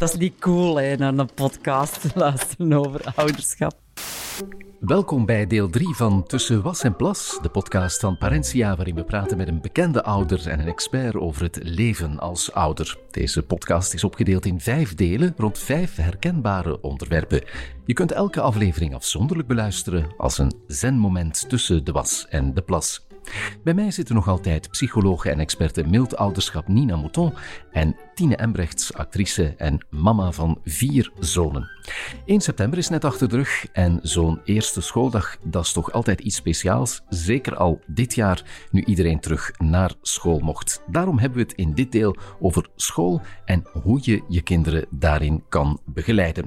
Dat is niet cool, hè, naar een podcast te luisteren over ouderschap. Welkom bij deel 3 van Tussen Was en Plas, de podcast van Parentia, waarin we praten met een bekende ouder en een expert over het leven als ouder. Deze podcast is opgedeeld in vijf delen rond vijf herkenbare onderwerpen. Je kunt elke aflevering afzonderlijk beluisteren als een zenmoment tussen de was en de plas. Bij mij zitten nog altijd psychologe en experte mild ouderschap Nina Mouton en Tine Embrechts, actrice en mama van vier zonen. 1 september is net achter de rug en zo'n eerste schooldag, dat is toch altijd iets speciaals. Zeker al dit jaar, nu iedereen terug naar school mocht. Daarom hebben we het in dit deel over school en hoe je je kinderen daarin kan begeleiden.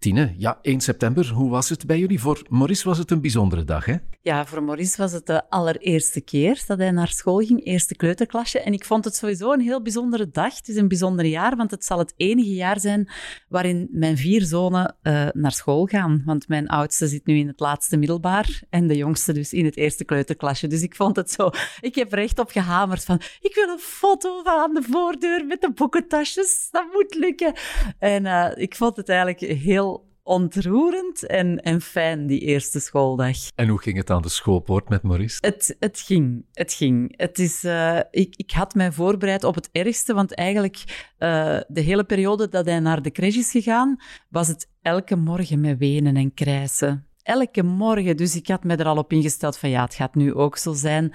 Tine, ja, 1 september, hoe was het bij jullie? Voor Maurice was het een bijzondere dag, hè? Ja, voor Maurice was het de allereerste keer dat hij naar school ging, eerste kleuterklasje. En ik vond het sowieso een heel bijzondere dag. Het is een bijzonder jaar, want het zal het enige jaar zijn waarin mijn vier zonen uh, naar school gaan. Want mijn oudste zit nu in het laatste middelbaar en de jongste dus in het eerste kleuterklasje. Dus ik vond het zo... Ik heb er echt op gehamerd van, ik wil een foto van aan de voordeur met de boekentasjes. Dat moet lukken. En uh, ik vond het eigenlijk heel ontroerend en, en fijn, die eerste schooldag. En hoe ging het aan de schoolpoort met Maurice? Het, het ging, het ging. Het is, uh, ik, ik had mij voorbereid op het ergste, want eigenlijk uh, de hele periode dat hij naar de crash is gegaan, was het elke morgen met wenen en krijsen elke morgen. Dus ik had me er al op ingesteld van ja, het gaat nu ook zo zijn.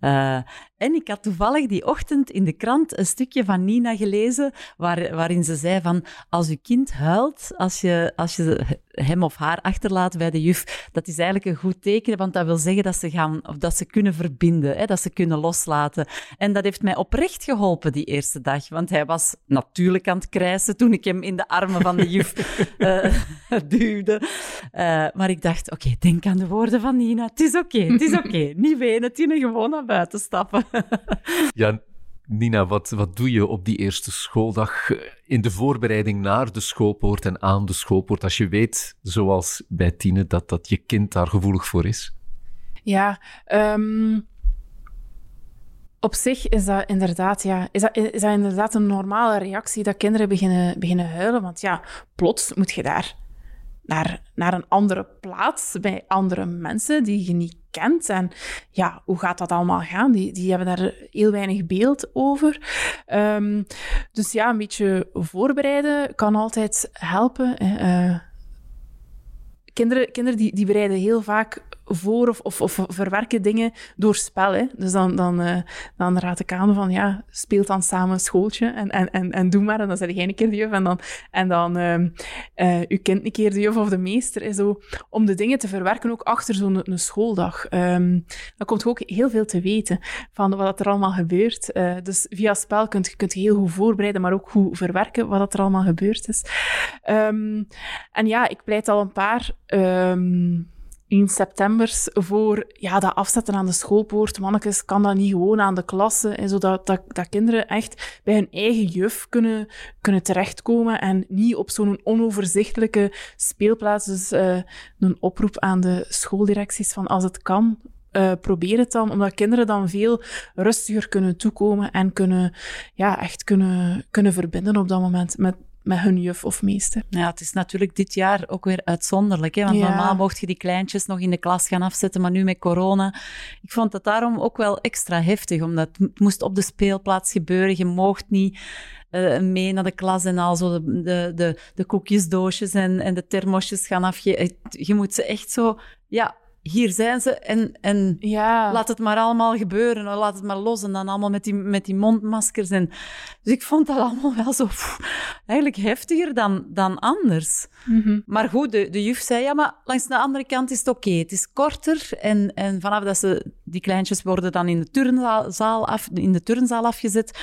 Uh, en ik had toevallig die ochtend in de krant een stukje van Nina gelezen, waar, waarin ze zei van als je kind huilt, als je, als je hem of haar achterlaat bij de juf, dat is eigenlijk een goed teken, want dat wil zeggen dat ze, gaan, of dat ze kunnen verbinden, hè, dat ze kunnen loslaten. En dat heeft mij oprecht geholpen die eerste dag, want hij was natuurlijk aan het krijsen toen ik hem in de armen van de juf uh, duwde. Uh, maar ik dacht, oké, okay, denk aan de woorden van Nina. Het is oké, okay, het is oké. Okay. Niet wenen, Tine, gewoon naar buiten stappen. ja, Nina, wat, wat doe je op die eerste schooldag in de voorbereiding naar de schoolpoort en aan de schoolpoort, als je weet, zoals bij Tine, dat, dat je kind daar gevoelig voor is? Ja, um, op zich is dat inderdaad, ja, is dat, is dat inderdaad een normale reactie dat kinderen beginnen, beginnen huilen. Want ja, plots moet je daar naar, naar een andere plaats bij andere mensen die je niet En ja, hoe gaat dat allemaal gaan? Die, die hebben daar heel weinig beeld over. Um, dus ja, een beetje voorbereiden kan altijd helpen. Uh, kinderen, kinderen die, die bereiden heel vaak voor of, of, of verwerken dingen door spel. Dus dan, dan, uh, dan raad ik aan van, ja, speelt dan samen een schooltje en, en, en, en doe maar. En dan zeg jij een keer de juf en dan, en dan uh, uw kind een keer de juf of de meester. En zo, om de dingen te verwerken, ook achter zo'n een schooldag. Um, dan komt ook heel veel te weten van wat er allemaal gebeurt. Uh, dus via spel kunt, kunt je heel goed voorbereiden, maar ook goed verwerken wat er allemaal gebeurd is. Um, en ja, ik pleit al een paar... in septembers voor ja, dat afzetten aan de schoolpoort. Mannekes, kan dat niet gewoon aan de klasse, en zodat dat, dat kinderen echt bij hun eigen juf kunnen, kunnen terechtkomen en niet op zo'n onoverzichtelijke speelplaats. Dus uh, een oproep aan de schooldirecties van als het kan, uh, probeer het dan, omdat kinderen dan veel rustiger kunnen toekomen en kunnen, ja, echt kunnen, kunnen verbinden op dat moment met, met hun juf of meester. Ja, het is natuurlijk dit jaar ook weer uitzonderlijk. Hè? Want ja. normaal mocht je die kleintjes nog in de klas gaan afzetten, maar nu met corona. Ik vond het daarom ook wel extra heftig, omdat het moest op de speelplaats gebeuren. Je mocht niet uh, mee naar de klas en al zo de, de, de, de koekjesdoosjes en, en de thermosjes gaan afgeven. Je moet ze echt zo... Ja, hier zijn ze en, en ja. laat het maar allemaal gebeuren. Laat het maar los. En dan allemaal met die, met die mondmaskers. En... Dus ik vond dat allemaal wel zo pff, eigenlijk heftiger dan, dan anders. Mm -hmm. Maar goed, de, de juf zei, ja, maar langs de andere kant is het oké. Okay. Het is korter en, en vanaf dat ze... Die kleintjes worden dan in de turnzaal, af, in de turnzaal afgezet.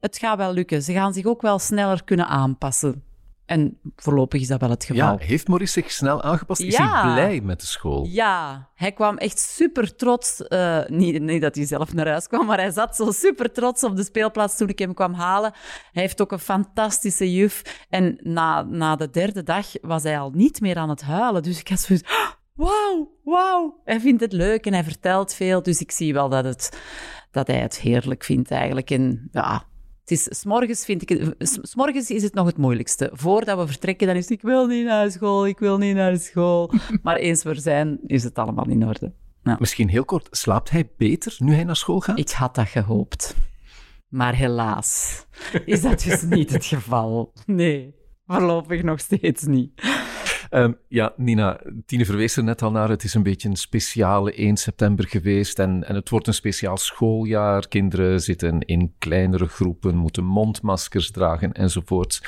Het gaat wel lukken. Ze gaan zich ook wel sneller kunnen aanpassen. En voorlopig is dat wel het geval. Ja, heeft Maurice zich snel aangepast? Is ja. hij blij met de school? Ja, hij kwam echt super trots. Uh, niet, niet, dat hij zelf naar huis kwam, maar hij zat zo super trots op de speelplaats toen ik hem kwam halen. Hij heeft ook een fantastische juf. En na, na de derde dag was hij al niet meer aan het huilen. Dus ik had zoiets... Wauw, wauw. Hij vindt het leuk en hij vertelt veel. Dus ik zie wel dat, het, dat hij het heerlijk vindt eigenlijk. En ja, Het is, s'morgens vind ik het, s- s'morgens is het nog het moeilijkste. Voordat we vertrekken, dan is het, ik wil niet naar school, ik wil niet naar school. maar eens we er zijn, is het allemaal in orde. Misschien heel kort, slaapt hij beter nu hij naar school gaat? Ik had dat gehoopt. Maar helaas is dat dus niet het geval. Nee, voorlopig nog steeds niet. Ehm, ja, Nina, Tine verwees er net al naar. Het is een beetje een speciale 1 september geweest en, en het wordt een speciaal schooljaar. Kinderen zitten in kleinere groepen, moeten mondmaskers dragen enzovoort.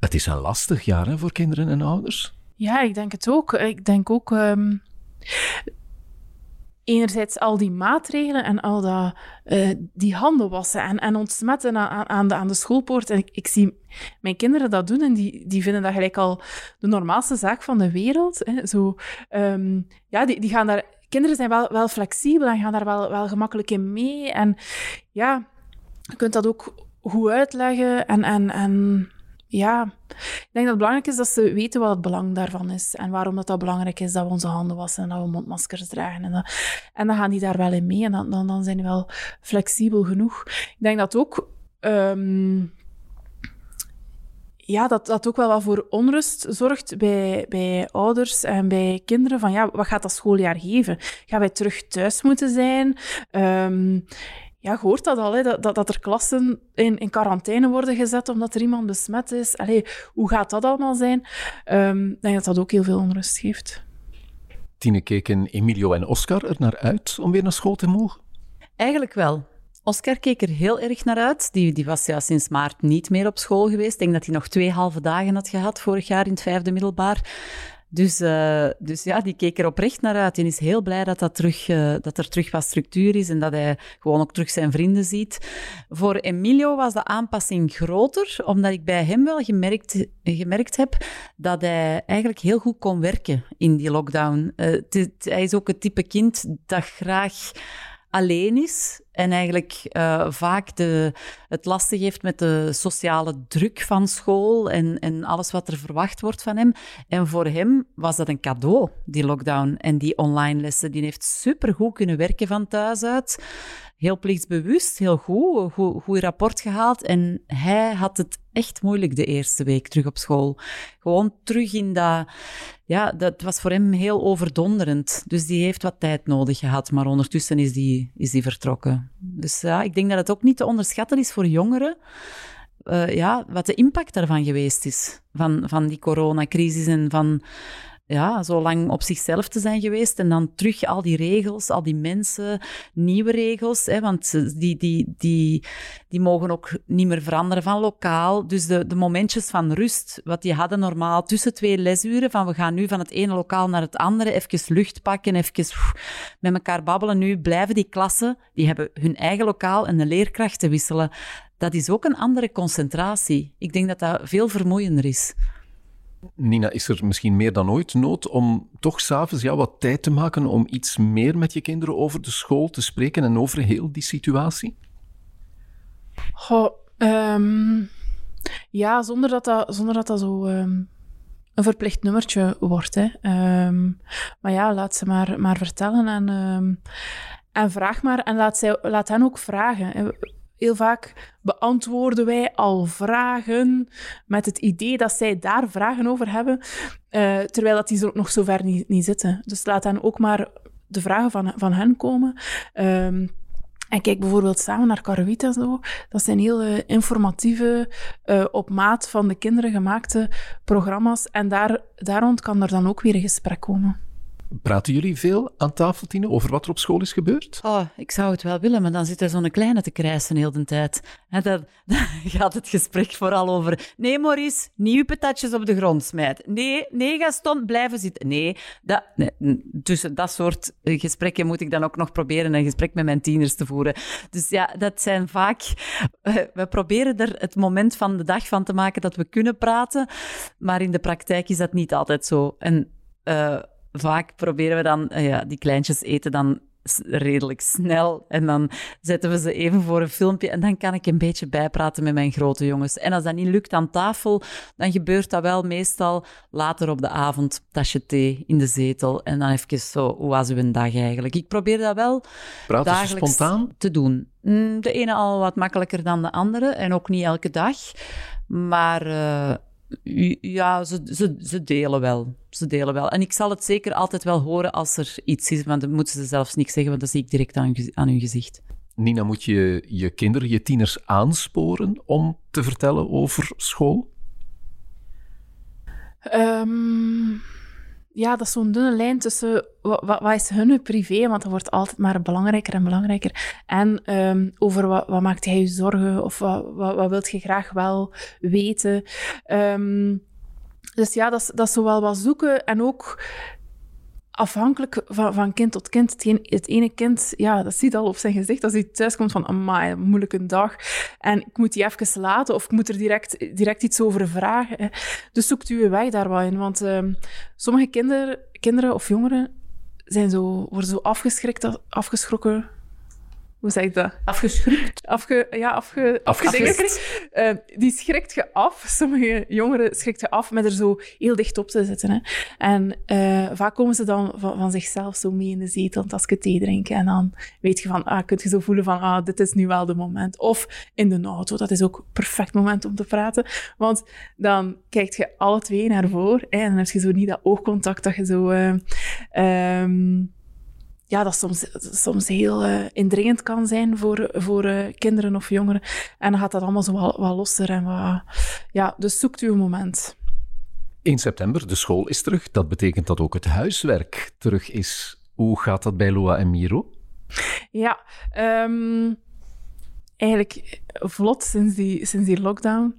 Het is een lastig jaar hè, voor kinderen en ouders. Ja, ik denk het ook. Ik denk ook... ehm, enerzijds al die maatregelen en al dat, eh, die handen wassen en, en ontsmetten aan, aan- de, aan de schoolpoort. En ik, ik zie mijn kinderen dat doen en die, die vinden dat gelijk al de normaalste zaak van de wereld. Hè. Zo, ehm, ja, die, die gaan daar... Kinderen zijn wel, wel flexibel en gaan daar wel, wel gemakkelijk in mee. En ja, je kunt dat ook goed uitleggen en... en, en ja, ik denk dat het belangrijk is dat ze weten wat het belang daarvan is. En waarom dat, dat belangrijk is dat we onze handen wassen en dat we mondmaskers dragen. En, dat, en dan gaan die daar wel in mee. En dan, dan, dan zijn die wel flexibel genoeg. Ik denk dat ook... ehm, ja, dat dat ook wel wat voor onrust zorgt bij, bij ouders en bij kinderen. Van ja, wat gaat dat schooljaar geven? Gaan wij terug thuis moeten zijn? Ehm, ja, je hoort dat al, hè, dat, dat, dat er klassen in, in quarantaine worden gezet omdat er iemand besmet is. Allee, hoe gaat dat allemaal zijn? Ehm, ik denk dat dat ook heel veel onrust geeft. Tine keken Emilio en Oscar er naar uit om weer naar school te mogen. Eigenlijk wel. Oscar keek er heel erg naar uit. Die, die was ja sinds maart niet meer op school geweest. Ik denk dat hij nog twee halve dagen had gehad vorig jaar in het vijfde middelbaar. Dus, eh, dus ja, die keek er oprecht naar uit en is heel blij dat, dat, terug, eh, dat er terug wat structuur is en dat hij gewoon ook terug zijn vrienden ziet. Voor Emilio was de aanpassing groter, omdat ik bij hem wel gemerkt, gemerkt heb dat hij eigenlijk heel goed kon werken in die lockdown. Eh, hij is ook het type kind dat graag alleen is en eigenlijk eh, vaak de, het lastig heeft met de sociale druk van school en, en alles wat er verwacht wordt van hem. En voor hem was dat een cadeau, die lockdown en die online lessen. Die heeft supergoed kunnen werken van thuis uit. Heel plichtsbewust, heel goed, goed, goed rapport gehaald. En hij had het echt moeilijk de eerste week terug op school. Gewoon terug in dat... Ja, dat was voor hem heel overdonderend. Dus die heeft wat tijd nodig gehad, maar ondertussen is die, is die vertrokken. Dus ja, ik denk dat het ook niet te onderschatten is voor jongeren. eh, ja, wat de impact daarvan geweest is. Van, van die coronacrisis en van ja, zo lang op zichzelf te zijn geweest. En dan terug al die regels, al die mensen, nieuwe regels. Hè, want die, die, die, die mogen ook niet meer veranderen van lokaal. Dus de, de momentjes van rust, wat die hadden normaal tussen twee lesuren, van we gaan nu van het ene lokaal naar het andere, even lucht pakken, even met elkaar babbelen. Nu blijven die klassen, die hebben hun eigen lokaal en de leerkrachten wisselen. Dat is ook een andere concentratie. Ik denk dat dat veel vermoeiender is. Nina, is er misschien meer dan ooit nood om toch s'avonds ja, wat tijd te maken om iets meer met je kinderen over de school te spreken en over heel die situatie? Goh, ehm, ja, zonder dat dat, zonder dat, dat zo ehm, een verplicht nummertje wordt. Hè. Ehm, maar ja, laat ze maar, maar vertellen en, en vraag maar. En laat, zij, laat hen ook vragen. Heel vaak beantwoorden wij al vragen met het idee dat zij daar vragen over hebben, eh, terwijl dat die zo, nog zo ver niet, niet zitten. Dus laat hen ook maar de vragen van, van hen komen. Ehm, en kijk bijvoorbeeld samen naar Karuit en zo. Dat zijn heel eh, informatieve, eh, op maat van de kinderen gemaakte programma's. En daar, daar rond kan er dan ook weer een gesprek komen. Praten jullie veel aan tafel, Tine, over wat er op school is gebeurd? Oh, ik zou het wel willen, maar dan zit er zo'n kleine te krijsen heel de tijd. En dan, gaat het gesprek vooral over... Nee, Maurice, nieuwe patatjes op de grond smijten. Nee, nee, Gaston, blijven zitten. Nee, dat, tussen dat soort eh, gesprekken moet ik dan ook nog proberen een gesprek met mijn tieners te voeren. Dus ja, dat zijn vaak... eh, We proberen er het moment van de dag van te maken dat we kunnen praten, maar in de praktijk is dat niet altijd zo. En... eh, vaak proberen we dan, eh, ja, die kleintjes eten dan redelijk snel. En dan zetten we ze even voor een filmpje en dan kan ik een beetje bijpraten met mijn grote jongens. En als dat niet lukt aan tafel, dan gebeurt dat wel meestal later op de avond, tasje thee in de zetel. En dan even zo, hoe was uw dag eigenlijk? Ik probeer dat wel Praten dagelijks spontaan? te doen. Mm, De ene al wat makkelijker dan de andere en ook niet elke dag. Maar eh, ja, ze, ze, ze delen wel. Ze delen wel. En ik zal het zeker altijd wel horen als er iets is, want dan moeten ze zelfs niks zeggen, want dat zie ik direct aan aan hun gezicht. Nina, moet je je kinderen, je tieners aansporen om te vertellen over school? Ehm, ja, dat is zo'n dunne lijn tussen wat, wat, is hun privé, want dat wordt altijd maar belangrijker en belangrijker. En ehm, over wat, wat maakt hij je zorgen of wat, wat, wilt je graag wel weten. Ehm, dus ja, dat dat is zo wel wat zoeken en ook afhankelijk van, van kind tot kind. Het, het ene kind, ja, dat ziet al op zijn gezicht als hij thuis komt van, amai, een moeilijke dag. En ik moet die even laten of ik moet er direct, direct iets over vragen. Dus zoekt u uw weg daar wel in. Want ehm, sommige kinder, kinderen of jongeren zijn zo, worden zo afgeschrikt, afgeschrokken. Hoe zeg ik dat? Afgeschroefd? Afge, ja, afge, Afgeschrikt. Eh, die schrikt je af. Sommige jongeren schrikt je af met er zo heel dicht op te zitten. Hè. En eh, vaak komen ze dan van, van zichzelf zo mee in de zetel, een tasje thee drinken. En dan weet je van, ah, kun je zo voelen van, ah, dit is nu wel de moment. Of in de auto, dat is ook een perfect moment om te praten. Want dan kijk je alle twee naar voren. Hè, en dan heb je zo niet dat oogcontact dat je zo... eh, ehm, ja, dat soms, soms heel eh, indringend kan zijn voor, voor eh, kinderen of jongeren. En dan gaat dat allemaal zo wat, wat losser en wat... Ja, dus zoekt uw moment. 1 september, de school is terug. Dat betekent dat ook het huiswerk terug is. Hoe gaat dat bij Loa en Miro? Ja, ehm, eigenlijk vlot sinds die, sinds die lockdown.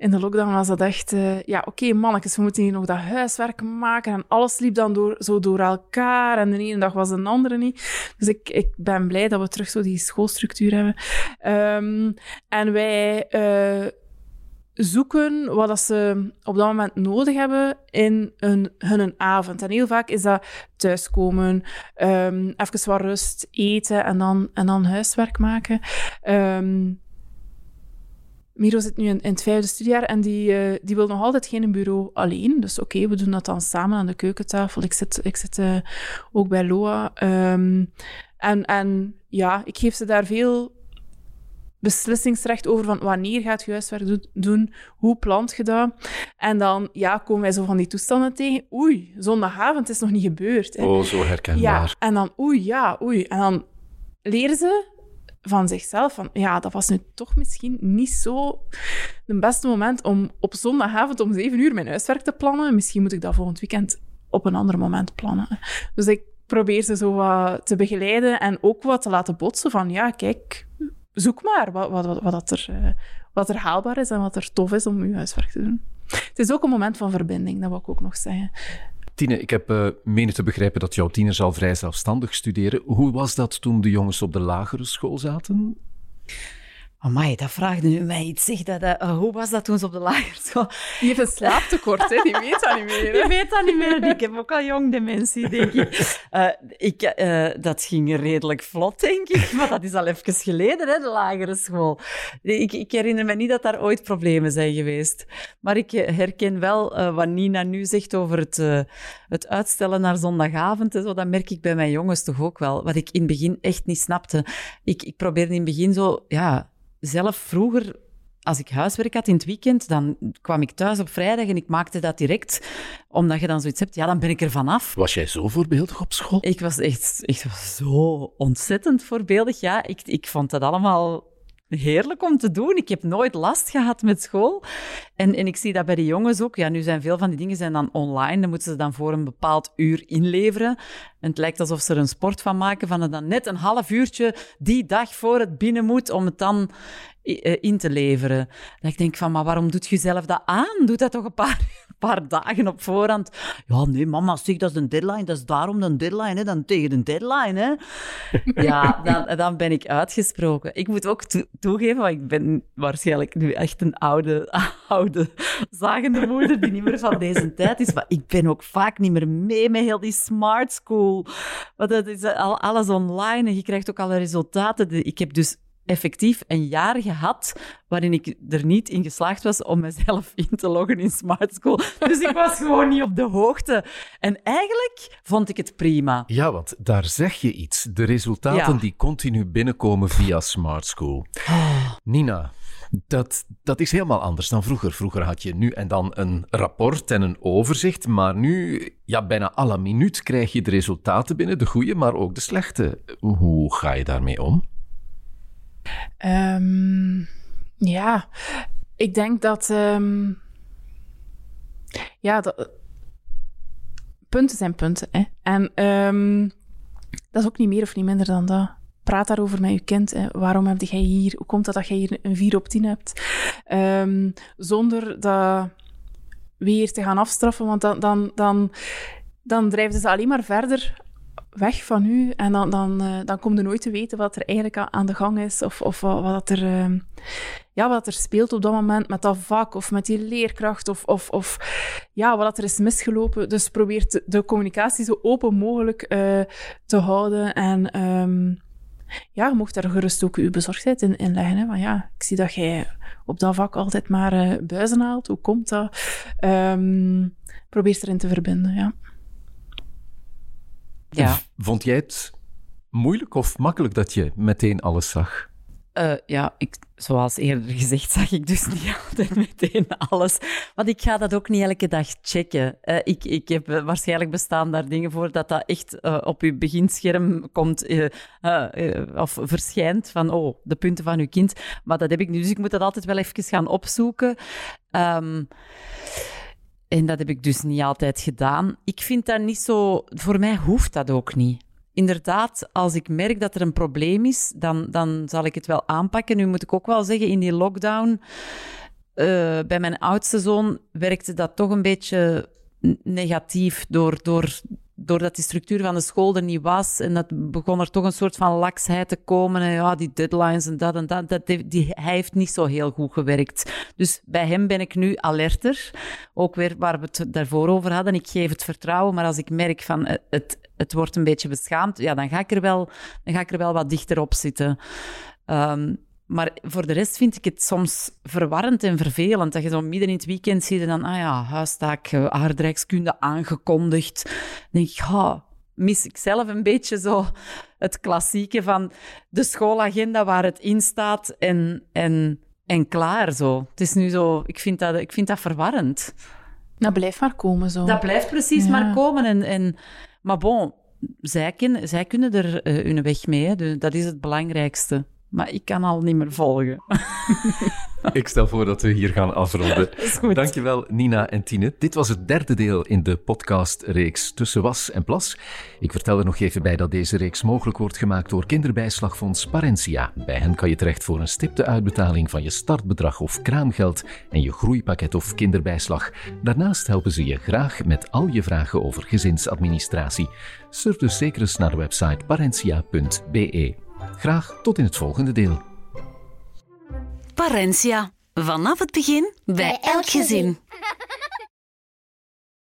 In de lockdown was dat echt... eh, ja, oké, mannetjes, we moeten hier nog dat huiswerk maken. En alles liep dan door, zo door elkaar. En de ene dag was de andere niet. Dus ik, ik ben blij dat we terug zo die schoolstructuur hebben. Ehm, en wij... eh, zoeken wat dat ze op dat moment nodig hebben in hun, hun avond. En heel vaak is dat thuiskomen, ehm even wat rust, eten en dan, en dan huiswerk maken. Ehm, Miro zit nu in, in het vijfde studiejaar en die, eh, die wil nog altijd geen bureau alleen. Dus oké, we doen dat dan samen aan de keukentafel. Ik zit, ik zit eh, ook bij Loa. Ehm, en, en ja, ik geef ze daar veel beslissingsrecht over van wanneer gaat je huiswerk do- doen, hoe plant je dat. En dan ja, komen wij zo van die toestanden tegen. Oei, zondagavond is nog niet gebeurd. Hè. Oh, zo Ja, herkenbaar. en dan oei, ja, oei. En dan leren ze van zichzelf van, ja, dat was nu toch misschien niet zo het beste moment om op zondagavond om zeven uur mijn huiswerk te plannen. Misschien moet ik dat volgend weekend op een ander moment plannen. Dus ik probeer ze zo wat te begeleiden en ook wat te laten botsen van, ja, kijk, zoek maar wat, wat, wat, wat, er, eh, wat er haalbaar is en wat er tof is om je huiswerk te doen. Het is ook een moment van verbinding, dat wil ik ook nog zeggen. Tine, ik heb eh menen te begrijpen dat jouw tieners al vrij zelfstandig studeren. Hoe was dat toen de jongens op de lagere school zaten? Amai, dat vraagde nu mij iets. Zeg, dat, eh, hoe was dat toen ze op de lagere school? Die heeft een slaaptekort, hè? die weet dat niet meer. Hè? weet dat niet meer. Ik heb ook al jong dementie, denk ik. Eh, ik eh, dat ging redelijk vlot, denk ik. Maar dat is al even geleden, hè, de lagere school. Ik, ik herinner me niet dat daar ooit problemen zijn geweest. Maar ik herken wel wat Nina nu zegt over het, het uitstellen naar zondagavond. Zo, dat merk ik bij mijn jongens toch ook wel. Wat ik in het begin echt niet snapte. Ik, ik probeerde in het begin zo... Ja, zelf vroeger als ik huiswerk had in het weekend, dan kwam ik thuis op vrijdag en ik maakte dat direct. Omdat je dan zoiets hebt, ja, dan ben ik er vanaf. Was jij zo voorbeeldig op school? Ik was echt, echt zo ontzettend voorbeeldig. Ja, ik, ik vond dat allemaal heerlijk om te doen. Ik heb nooit last gehad met school. En, en ik zie dat bij de jongens ook. Ja, nu zijn veel van die dingen zijn dan online. Dan moeten ze dan voor een bepaald uur inleveren. En het lijkt alsof ze er een sport van maken, van het dan net een half uurtje die dag voor het binnen moet, om het dan eh, in te leveren. Dat ik denk van, maar waarom doet je zelf dat aan? Doe dat toch een paar, paar dagen op voorhand. Ja, nee, mama, zeg, dat is een deadline. Dat is daarom een deadline, hè. Dan tegen de deadline, hè. Ja, dan, dan ben ik uitgesproken. Ik moet ook toegeven, want ik ben waarschijnlijk nu echt een oude, oude zagende moeder die niet meer van deze tijd is. Maar ik ben ook vaak niet meer mee met heel die smart school. Want dat is al alles online en je krijgt ook alle resultaten. Ik heb dus effectief een jaar gehad waarin ik er niet in geslaagd was om mezelf in te loggen in Smart School. Dus ik was gewoon niet op de hoogte. En eigenlijk vond ik het prima. Ja, want daar zeg je iets. De resultaten die continu binnenkomen via Smart School. Oh. Nina, dat, dat is helemaal anders dan vroeger. Vroeger had je nu en dan een rapport en een overzicht, maar nu, ja, bijna alle minuut krijg je de resultaten binnen, de goede, maar ook de slechte. Hoe ga je daarmee om? Um, ja, ik denk dat. Um, ja, dat, punten zijn punten. Hè. En um, dat is ook niet meer of niet minder dan dat. Praat daarover met je kind. Hè. Waarom heb jij hier? Hoe komt dat dat jij hier een 4 op 10 hebt? Zonder dat weer te gaan afstraffen, want dan, dan, dan, dan drijven ze alleen maar verder weg van u en dan, dan, uh, dan kom je nooit te weten wat er eigenlijk aan de gang is of, of wat, wat er, uh, ja, wat er speelt op dat moment met dat vak of met die leerkracht of, of, of ja, wat er is misgelopen. Dus probeer de, communicatie zo open mogelijk uh, te houden en um, ja, mocht daar gerust ook uw bezorgdheid in, in leggen. Hè? Want ja, ik zie dat jij op dat vak altijd maar buizen haalt. Hoe komt dat? Um, probeer erin te verbinden, ja. Ja. Vond jij het moeilijk of makkelijk dat je meteen alles zag? Uh, ja, ik, zoals eerder gezegd, zag ik dus niet altijd meteen alles. Want ik ga dat ook niet elke dag checken. Uh, ik, ik heb waarschijnlijk bestaan daar dingen voor dat dat echt uh, op uw beginscherm komt of verschijnt van oh, de punten van uw kind. Maar dat heb ik niet, dus ik moet dat altijd wel even gaan opzoeken. Um, en dat heb ik dus niet altijd gedaan. Ik vind dat niet zo... Voor mij hoeft dat ook niet. Inderdaad, als ik merk dat er een probleem is, dan, dan zal ik het wel aanpakken. Nu moet ik ook wel zeggen, in die lockdown... Uh, bij mijn oudste zoon werkte dat toch een beetje negatief door, door doordat die structuur van de school er niet was en dat begon er toch een soort van laksheid te komen en ja, die deadlines en dat en dat, dat die, hij heeft niet zo heel goed gewerkt. Dus bij hem ben ik nu alerter, ook weer waar we het daarvoor over hadden. Ik geef het vertrouwen, maar als ik merk van eh, het, het wordt een beetje beschaamd, ja, dan ga ik er wel, dan ga ik er wel wat dichter op zitten. Um, maar voor de rest vind ik het soms verwarrend en vervelend. Dat je zo midden in het weekend ziet en dan, ah ja, huistaak, eh, aardrijkskunde aangekondigd. Dan denk ik, mis ik zelf een beetje zo het klassieke van de schoolagenda waar het in staat en, en, en klaar zo. Het is nu zo, ik vind dat, ik vind dat verwarrend. Dat blijft maar komen zo. Dat blijft precies maar komen. En, en, maar bon, zij, kunnen, zij kunnen er uh, hun weg mee. Hè. Dat is het belangrijkste. Maar ik kan al niet meer volgen. Ik stel voor dat we hier gaan afronden. Dankjewel Nina en Tine. Dit was het derde deel in de podcastreeks Tussen Was en Plas. Ik vertel er nog even bij dat deze reeks mogelijk wordt gemaakt door kinderbijslagfonds Parentia. Bij hen kan je terecht voor een stipte uitbetaling van je startbedrag of kraamgeld en je groeipakket of kinderbijslag. Daarnaast helpen ze je graag met al je vragen over gezinsadministratie. Surf dus zeker eens naar de website parentia.be. Graag tot in het volgende deel. Parentia. Vanaf het begin bij elk gezin.